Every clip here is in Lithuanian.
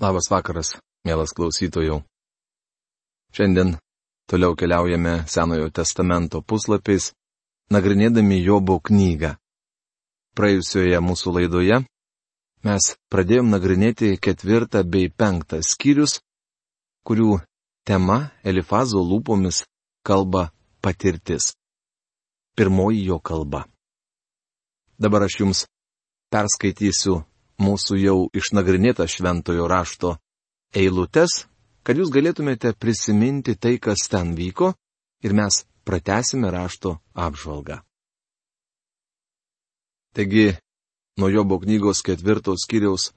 Labas vakaras, mielas klausytojų. Šiandien toliau keliaujame Senojo testamento puslapiais, nagrinėdami Jobo knygą. Praėjusioje mūsų laidoje mes pradėjom nagrinėti ketvirtą bei penktą skyrius, kurių tema Elifazo lūpomis kalba patirtis. Pirmoji jo kalba. Dabar aš jums perskaitysiu mūsų jau išnagrinėtą šventojo rašto eilutes, kad jūs galėtumėte prisiminti tai, kas ten vyko, ir mes pratesime rašto apžvalgą. Taigi, nuo Jobo knygos ketvirtos kiriaus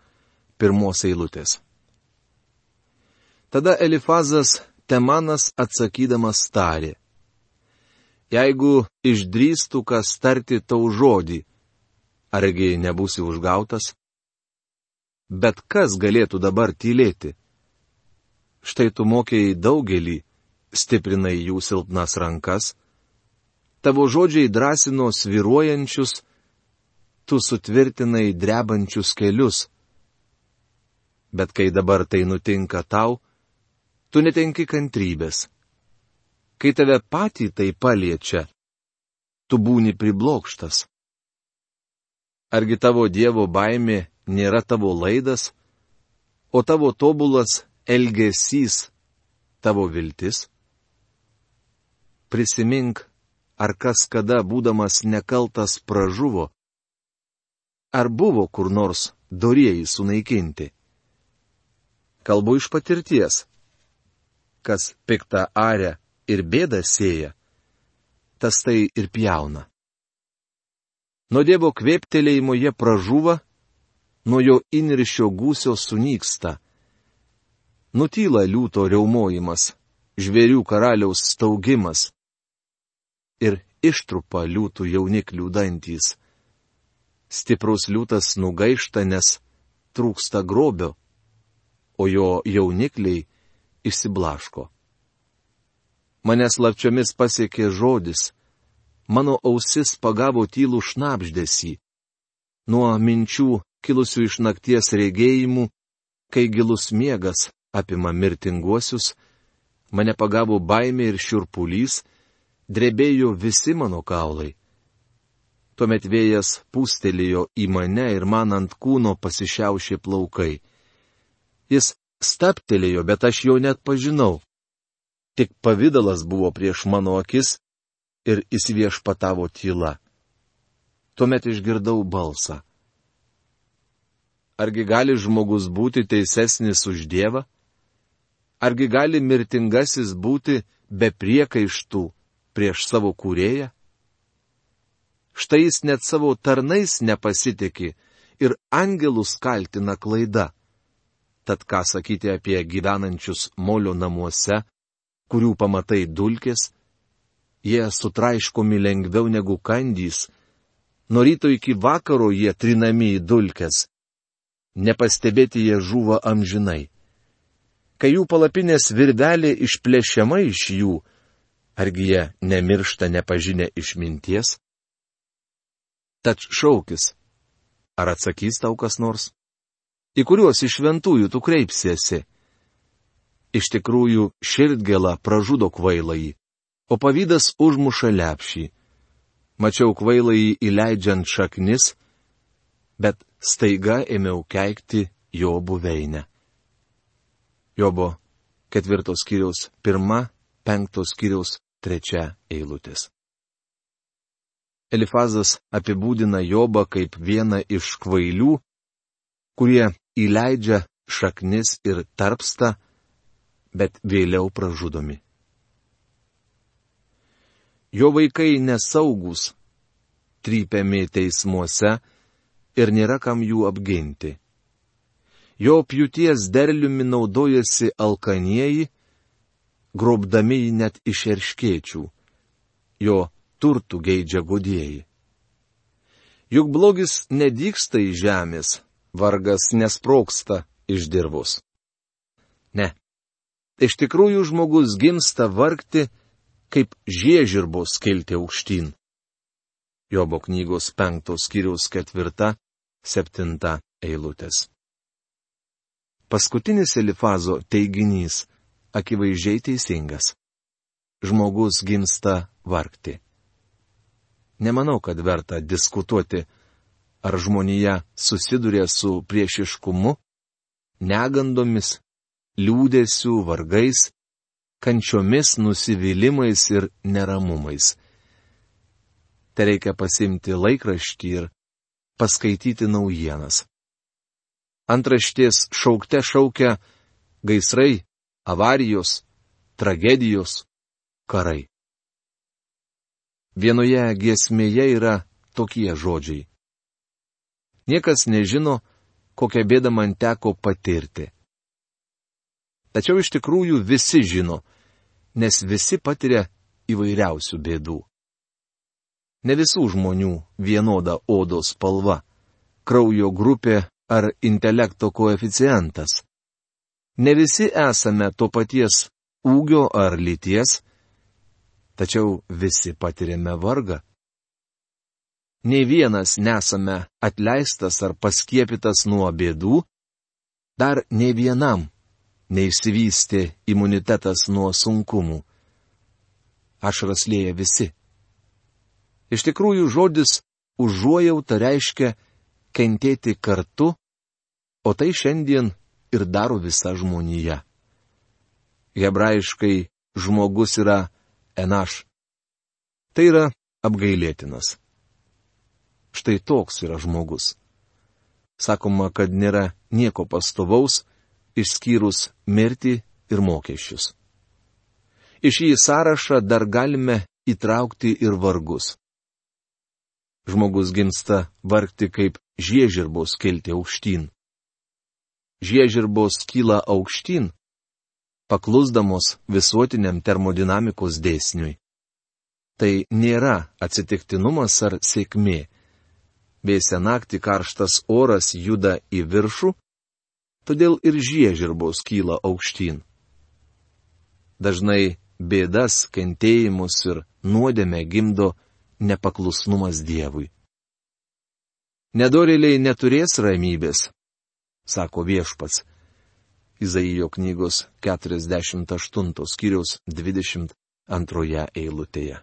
pirmos eilutės. Tada Elifazas Temanas atsakydamas tarė. Jeigu išdrįstų kas tarti tau žodį, argi nebūsi užgautas? Bet kas galėtų dabar tylėti? Štai tu mokėjai daugelį, stiprinai jų silpnas rankas, tavo žodžiai drąsino sviruojančius, tu sutvirtinai drebančius kelius. Bet kai dabar tai nutinka tau, tu netenki kantrybės. Kai tave patį tai paliečia, tu būni priblokštas. Argi tavo Dievo baimė nėra tavo laidas, o tavo tobulas elgesys tavo viltis? Prisimink, ar kas kada būdamas nekaltas pražuvo, ar buvo kur nors dorėjai sunaikinti. Kalbu iš patirties. Kas piktą arę ir bėdą sėja, tas tai ir pjauna. Nuo Dievo kvėptelėjimo jie pražūva, nuo jo inrišio gūsio sunyksta. Nutyla liūto reumojimas, žvėrių karaliaus staugimas. Ir ištrupa liūtų jauniklių dantys. Stiprus liūtas nugaišta, nes trūksta grobio, o jo jaunikliai išsiblaško. Mane slapčiomis pasiekė žodis mano ausis pagavo tylų šnapždėsi. Nuo minčių kilusių iš nakties regėjimų, kai gilus miegas apima mirtinguosius, mane pagavo baimė ir šiurpulys, drebėjo visi mano kaulai. Tuomet vėjas pūstelėjo į mane ir man ant kūno pasišiaušė plaukai. Jis staptelėjo, bet aš jo net pažinau. Tik pavydalas buvo prieš mano akis ir įsiviešpatavo tyla. Tuomet išgirdau balsą. Argi gali žmogus būti teisesnis už Dievą? Argi gali mirtingasis būti be priekaištų prieš savo kūrėją? Štai jis net savo tarnais nepasitikė ir angelus kaltina klaida. Tad ką sakyti apie gyvenančius molio namuose, kurių pamatai dulkės, jie sutraiškomi lengviau negu kandys, nuo ryto iki vakaro jie trinami į dulkes. Nepastebėti jie žuva amžinai. Kai jų palapinės virvelė išplėšiama iš jų, argi jie nemiršta nepažinę išminties? Tad šaukis. Ar atsakys tau kas nors? Į kuriuos iš šventųjų tu kreipsiesi? Iš tikrųjų, širdgėla pražudo kvailai, o pavydas užmuša lepšį. Mačiau kvailai įleidžiant šaknis, bet staiga ėmiau keikti jo buveinę. Jobo ketvirtos kiriaus pirma, penktos kiriaus trečia eilutės. Elifazas apibūdina Jobą kaip vieną iš kvailių, kurie įleidžia šaknis ir tarpsta, bet vėliau pražudomi. Jo vaikai nesaugus, trypiami teismuose ir nėra kam jų apginti. Jo pjūties derliumi naudojasi alkanieji, grobdami jį net iš erškėčių. Jo turtų geidžia godėjai. Juk blogis nedyksta į žemės, vargas nesproksta iš dirvus. Ne. Iš tikrųjų žmogus gimsta vargti, kaip žiežirbos kilti aukštyn. Jobo knygos penktos skyriaus ketvirta, septinta eilutės. paskutinis Elifazo teiginys akivaizdžiai teisingas. Žmogus gimsta vargti. Nemanau, kad verta diskutuoti, ar žmonija susiduria su priešiškumu, negandomis, liūdėsių, vargais, kančiomis, nusivylimais ir neramumais. Te reikia pasimti laikraštį ir paskaityti naujienas. Antraštės šaukte šaukia gaisrai, avarijos, tragedijos, karai. Vienoje giesmėje yra tokie žodžiai. Niekas nežino, kokią bėdą man teko patirti. Tačiau iš tikrųjų visi žino, nes visi patiria įvairiausių bėdų. Ne visų žmonių vienoda odos spalva, kraujo grupė ar intelekto koeficientas. Ne visi esame to paties ūgio ar lyties, tačiau visi patiriame vargą. Nei vienas nesame atleistas ar paskiepytas nuo bėdų, dar ne vienam neišsivystė imunitetas nuo sunkumų. Ašras lėja visi. Iš tikrųjų žodis užuojauta reiškia kentėti kartu, o tai šiandien ir daro visa žmonija. Hebrajiškai žmogus yra enaš. Tai yra apgailėtinas. Štai toks yra žmogus. Sakoma, kad nėra nieko pastovaus, išskyrus mirtį ir mokesčius. Iš į sąrašą dar galime įtraukti ir vargus žmogus gimsta vargti kaip žiežirbos kilti aukštyn. Žiežirbos kyla aukštyn, paklusdamos visuotiniam termodinamikos dėsniui. Tai nėra atsitiktinumas ar sėkmė. Vėsia naktį karštas oras juda į viršų, todėl ir žiežirbos kyla aukštyn. Dažnai bėdas, kentėjimus ir nuodėmę gimdo nepaklusnumas Dievui. Nedorėliai neturės ramybės, sako viešpats. Izaijo knygos 48 skyriaus 22 eilutėje.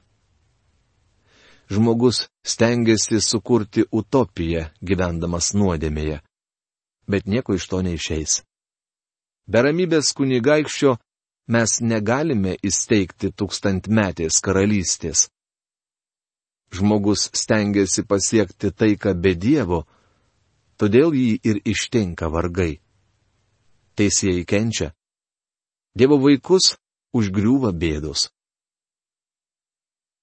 Žmogus stengiasi sukurti utopiją gyvendamas nuodėmėje, bet nieko iš to neišeis. Be ramybės kunigaikščio mes negalime įsteigti tūkstantmetės karalystės žmogus stengiasi pasiekti taiką be Dievo, todėl jį ir ištinka vargai. Teisėjai kenčia. Dievo vaikus užgriūva bėdos.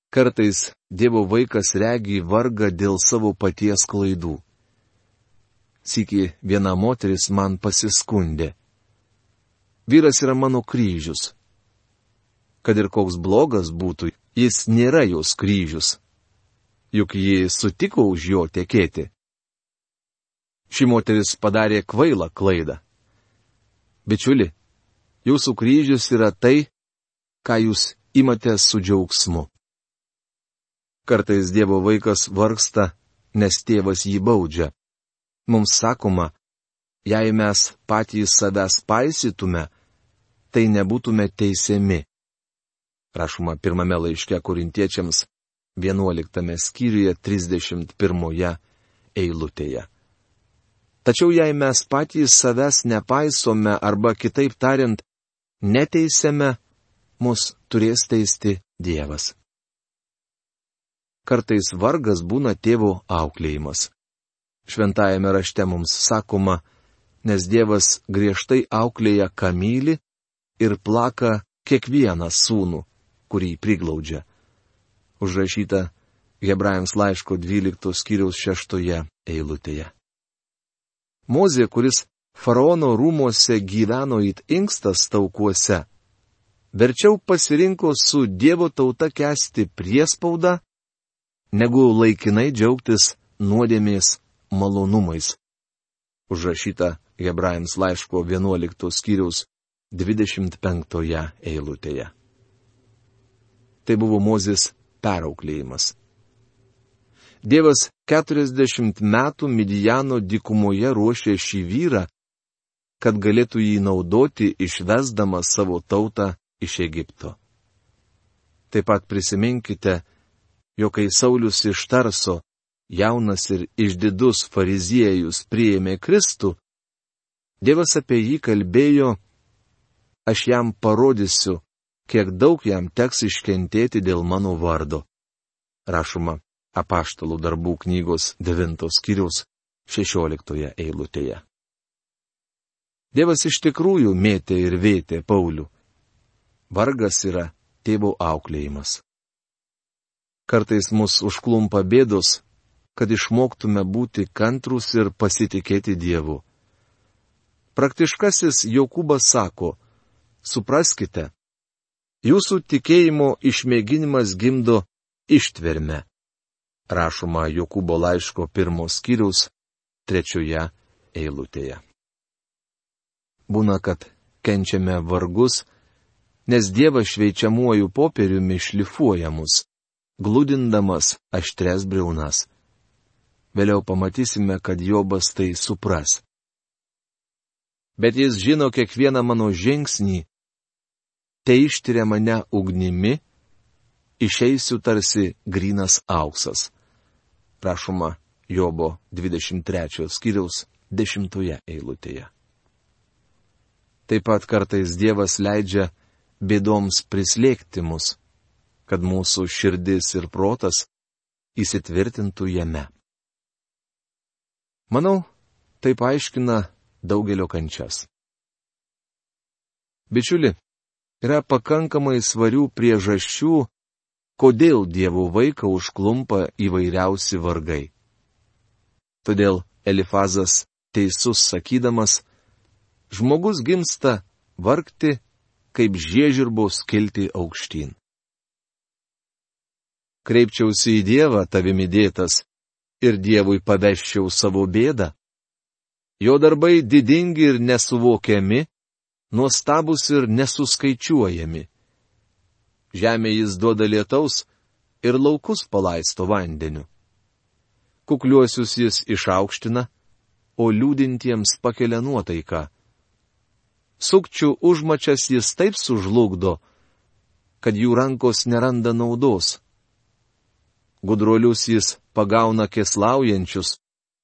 Kartais Dievo vaikas regi vargą dėl savo paties klaidų. Siki viena moteris man pasiskundė. Vyras yra mano kryžius. Kad ir koks blogas būtų, jis nėra jos kryžius, juk ji sutiko už jo tekėti. Ši moteris padarė kvailą klaidą. Bičiuli, jūsų kryžius yra tai, ką jūs imate su džiaugsmu. Kartais Dievo vaikas vargsta, nes tėvas jį baudžia. Mums sakoma, jei mes patys savęs paisytume, tai nebūtume teisiami. Rašoma pirmame laiške korintiečiams 11 skyriuje 31 eilutėje. Tačiau jei mes patys savęs nepaisome arba kitaip tariant, neteisėme, mus turės teisti Dievas. Kartais vargas būna tėvo auklėjimas. Šventajame rašte mums sakoma, nes Dievas griežtai auklėja kamylį ir plaka kiekvieną sūnų, kurį priglaudžia užrašyta Hebrajams laiško 12 skyriaus 6 eilutėje. Mozė, kuris faraono rūmose gyveno it inkstas taukuose, verčiau pasirinko su Dievo tauta kesti priespaudą, negu laikinai džiaugtis nuodėmės malonumais. Užrašyta Hebrajams laiško 11 skyriaus 25 eilutėje. Tai buvo Mozės perauklėjimas. Dievas 40 metų Midijano dykumoje ruošė šį vyrą, kad galėtų jį naudoti išvesdamas savo tautą iš Egipto. Taip pat prisiminkite, jog kai Saulis iš Tarso, jaunas ir išdidus fariziejus priėmė Kristų, Dievas apie jį kalbėjo, aš jam parodysiu, kiek daug jam teks iškentėti dėl mano vardo. Rašoma apaštalų darbų knygos 9 skyrius 16 eilutėje. Dievas iš tikrųjų mėtė ir vėtė Paulių. Vargas yra tėvo auklėjimas. Kartais mus užklumpa bėdos, kad išmoktume būti kantrus ir pasitikėti Dievu. Praktiškasis Jokūbas sako, supraskite, jūsų tikėjimo išmėginimas gimdo ištverme. Rašoma Jokūbo laiško pirmos skyriaus trečioje eilutėje. Būna, kad kenčiame vargus, nes Dievas šveičiamuoju popieriumi šlifuoja mus, glūdindamas aštres breunas. Vėliau pamatysime, kad Jobas tai supras bet jis žino kiekvieną mano žingsnį. Tai ištiria mane ugnimi, išeisiu tarsi grinas auksas. Prašoma Jobo 23 skyriaus 10 eilutėje. Taip pat kartais Dievas leidžia bėdoms prislėgti mus, kad mūsų širdis ir protas įsitvirtintų jame. Manau, taip aiškina daugelio kančias. Bičiuli, yra pakankamai svarių priežasčių, kodėl Dievo vaiką užklumpa įvairiausi vargai. Todėl Elifazas teisus sakydamas, žmogus gimsta vargti, kaip žiežirbos kilti aukštyn. Kreipčiausi į Dievą tavimi dėtas ir Dievui paveščiau savo bėdą. Jo darbai didingi ir nesuvokiami, nuostabus ir nesuskaičiuojami. Žemė jis duoda lietaus ir laukus palaisto vandeniu. Kukliuosius jis išaukština, o liūdintiems pakelia nuotaiką. Sukčių užmačias jis taip sužlugdo, kad jų rankos neranda naudos. Gudruolius jis pagauna keslaujančius,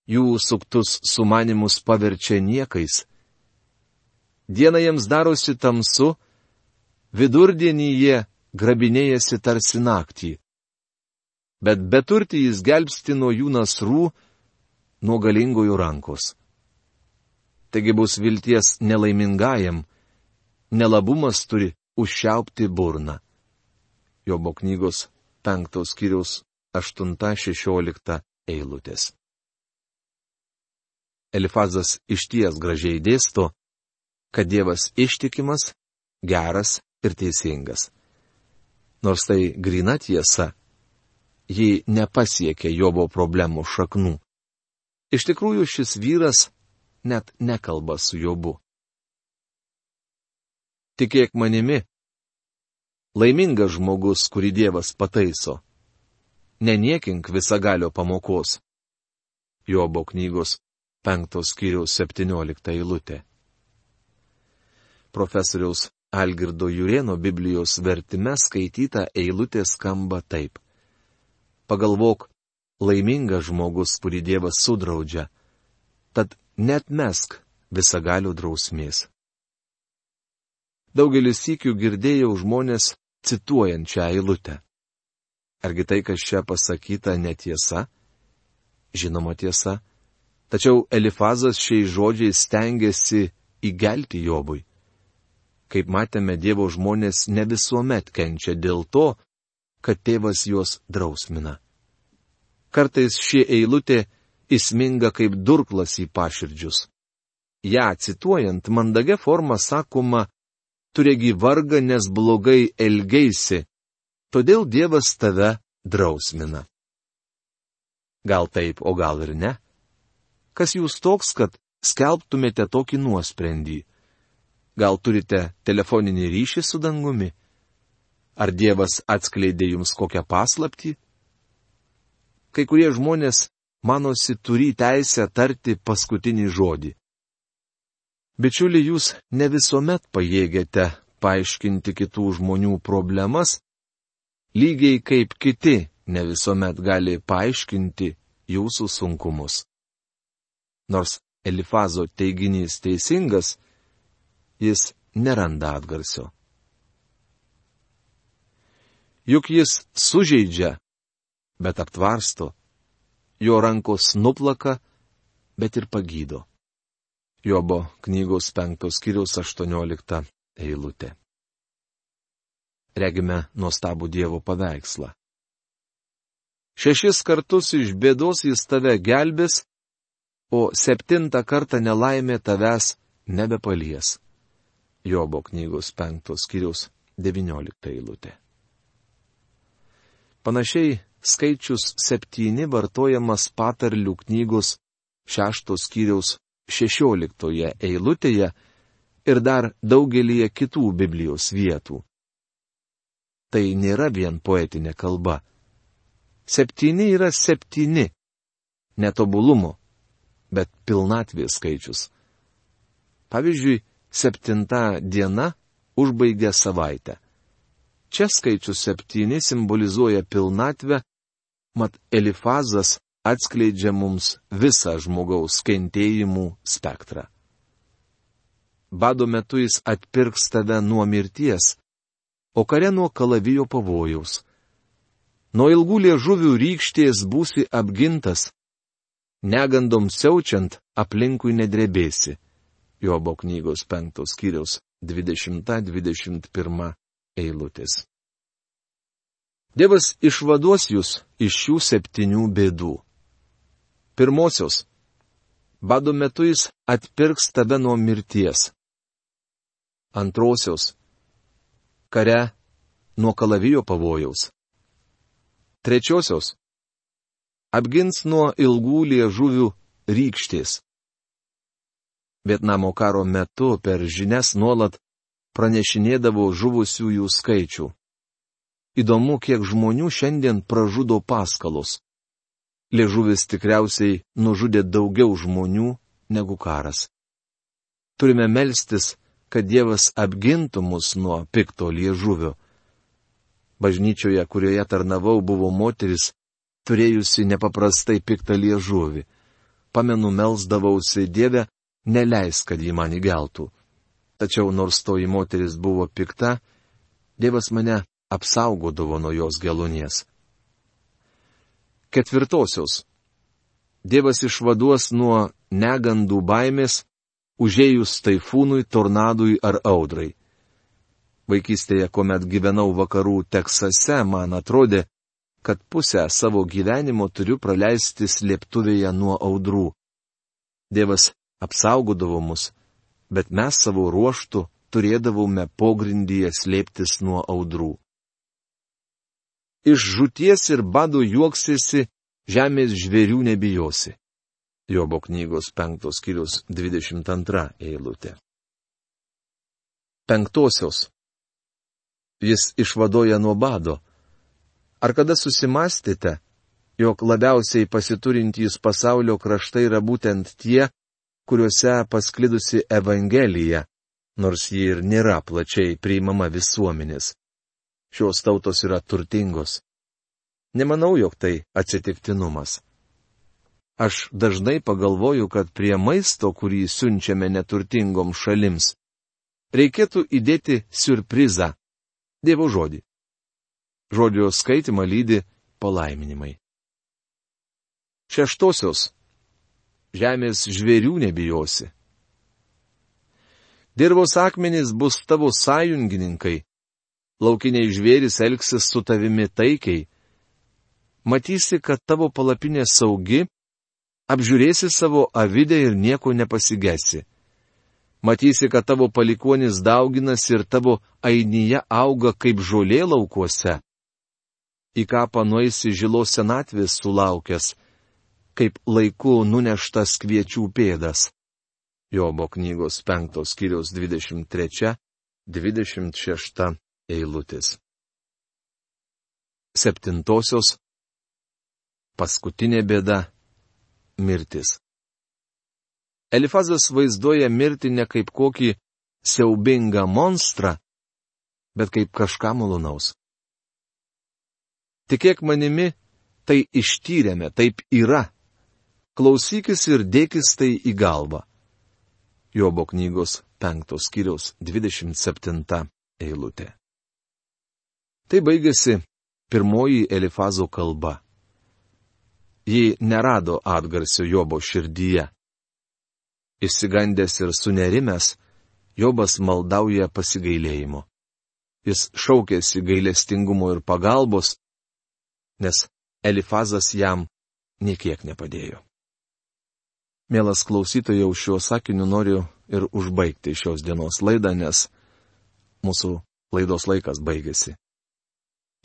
jų suktus sumanimus paverčia niekais. Diena jiems darosi tamsu, vidurdienį jie grabinėjasi tarsi naktį. Bet beturti jis gelbsti nuo jų nasrų, nuo galingojų rankos. Taigi bus vilties nelaimingajam, nelabumas turi užšiaupti burną. Jobo knygos penktos kiriaus 8-16 eilutės. Elifazas išties gražiai dėsto, kad Dievas ištikimas, geras ir teisingas. Nors tai grina tiesa, ji nepasiekė Jobo problemų šaknų. Iš tikrųjų šis vyras net nekalba su Jobu. Tikėk manimi, laimingas žmogus, kurį Dievas pataiso. Neniekink visagalio pamokos. Jobo knygos penktos skyriaus 17 eilutė. Profesoriaus Algirdo Jurieno Biblijos vertime skaityta eilutė skamba taip. Pagalvok, laimingas žmogus, kurį Dievas sudraudžia, tad net mesk visagalių drausmės. Daugelis sykių girdėjau žmonės cituojant šią eilutę. Argi tai, kas čia pasakyta, netiesa? Žinoma tiesa Tačiau Elifazas šiais žodžiais stengiasi įgelti Jobui. Kaip matėme, Dievo žmonės ne visuomet kenčia dėl to, kad tėvas juos drausmina. Kartais ši eilutė įsminga kaip durklas į paširdžius. Ja cituojant, mandagė forma sakoma, turėgi vargą, nes blogai elgeisi, todėl Dievas tave drausmina. Gal taip, o gal ir ne? Kas jūs toks, kad skelbtumėte tokį nuosprendį? Gal turite telefoninį ryšį su dangumi? Ar Dievas atskleidė jums kokią paslaptį? Kai kurie žmonės manosi turi teisę tarti paskutinį žodį. Bičiuli, jūs ne visuomet pajėgėte paaiškinti kitų žmonių problemas, lygiai kaip kiti ne visuomet gali paaiškinti jūsų sunkumus. Nors Elifazo teiginys teisingas, jis neranda atgarsio. Juk jis sužeidžia, bet aptvarsto, jo rankos nuplaka, bet ir pagydo. Jobo knygos penktos kiriaus aštuoniolikta eilutė. Regime nuostabų Dievo paveikslą. Šešis kartus iš bėdos jis tave gelbės, o septintą kartą nelaimė tavęs nebepalies. Jobo knygos penktos kiriaus devyniolikta eilutė. Panašiai skaičius septyni vartojamas patarlių knygos šeštos kiriaus šešioliktoje eilutėje ir dar daugelįje kitų Biblijos vietų. Tai nėra vien poetinė kalba. Septyni yra septyni. Netobulumo, bet pilnatvės skaičius. Pavyzdžiui, septinta diena užbaigia savaitę. Čia skaičius septyni simbolizuoja pilnatvę, mat Elifazas atskleidžia mums visą žmogaus kentėjimų spektrą. Bado metu jis atpirks tave nuo mirties, o kare nuo kalavijo pavojaus. Nuo ilgų liežuvių rykštės būsi apgintas, negandom siaučiant aplinkui nedrebėsi. Jobo knygos penktos kiriaus 20-21 eilutės. Dievas išvaduos jūs iš šių septynių bėdų. Pirmosios. Bado metu jis atpirks tave nuo mirties. Antrosios. Kare nuo kalavijo pavojaus. Trečiosios. Apgins nuo ilgų liežuvių rykštės. Vietnamo karo metu per žinias nuolat pranešinėdavo žuvusiųjų skaičių. Įdomu, kiek žmonių šiandien pražudo paskalos. Liežuvis tikriausiai nužudė daugiau žmonių negu karas. Turime melstis, kad Dievas apgintų mus nuo pikto liežuvio. Bažnyčioje, kurioje tarnavau, buvo moteris, turėjusi nepaprastai piktą liežuvį. Pamenu, melsdavausi Dievę, neleis, kad jį man įgeltų. Tačiau nors toji moteris buvo pikta, Dievas mane apsaugodavo nuo jos gelonies. Ketvirtosios. Dievas išvaduos nuo negandų baimės, užėjus taifūnui, tornadui ar audrai. Vaikystėje, kuomet gyvenau vakarų Teksase, man atrodė, kad pusę savo gyvenimo turiu praleisti slėptuvėje nuo audrų. Dievas apsaugodavo mus, bet mes savo ruoštų turėdavome pogrindyje slėptis nuo audrų iš žuties ir bado juoksėsi, žemės žvėrių nebijosi. Jobo knygos penktos kirius 22 eilutė. Penktosios. Jis išvadoja nuo bado. Ar kada susimastėte, jog labiausiai pasiturintys pasaulio kraštai yra būtent tie, kuriuose pasklidusi Evangelija, nors ji ir nėra plačiai priimama visuomenės šios tautos yra turtingos. Nemanau, jog tai atsitiktinumas. Aš dažnai pagalvoju, kad prie maisto, kurį siunčiame neturtingom šalims, reikėtų įdėti surprizą - Dievo žodį. Žodžio skaitimą lydi palaiminimai. Šeštosios. Žemės žvėrių nebijosi. Dirbos akmenys bus tavo sąjungininkai, laukiniai žvėris elgsis su tavimi taikiai. Matysi, kad tavo palapinė saugi, apžiūrėsi savo avidę ir nieko nepasigesi. Matysi, kad tavo palikonis dauginasi ir tavo ainyje auga kaip žolė laukuose. Į kapą nueisi žilos senatvės sulaukęs, kaip laiku nuneštas kviečių pėdas. Jobo knygos 5 skyriaus 23-26 eilutės. Septintosios. Paskutinė bėda - mirtis. Elifazas vaizduoja mirtį ne kaip kokį siaubingą monstrą, bet kaip kažką malonaus. Tikėk manimi, tai ištyrėme, taip yra. Klausykis ir dėkis tai į galvą. Jobo knygos penktos kiriaus 27 eilutė. Tai baigėsi pirmoji Elifazo kalba. Ji nerado atgarsio Jobo širdyje. Išsigandęs ir sunerimęs, Jobas maldauja pasigailėjimo. Jis šaukėsi gailestingumo ir pagalbos, nes Elifazas jam niekiek nepadėjo. Mielas klausytojau, šiuo sakiniu noriu ir užbaigti šios dienos laidą, nes mūsų laidos laikas baigėsi.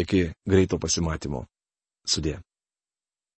Iki greito pasimatymo. Sudė.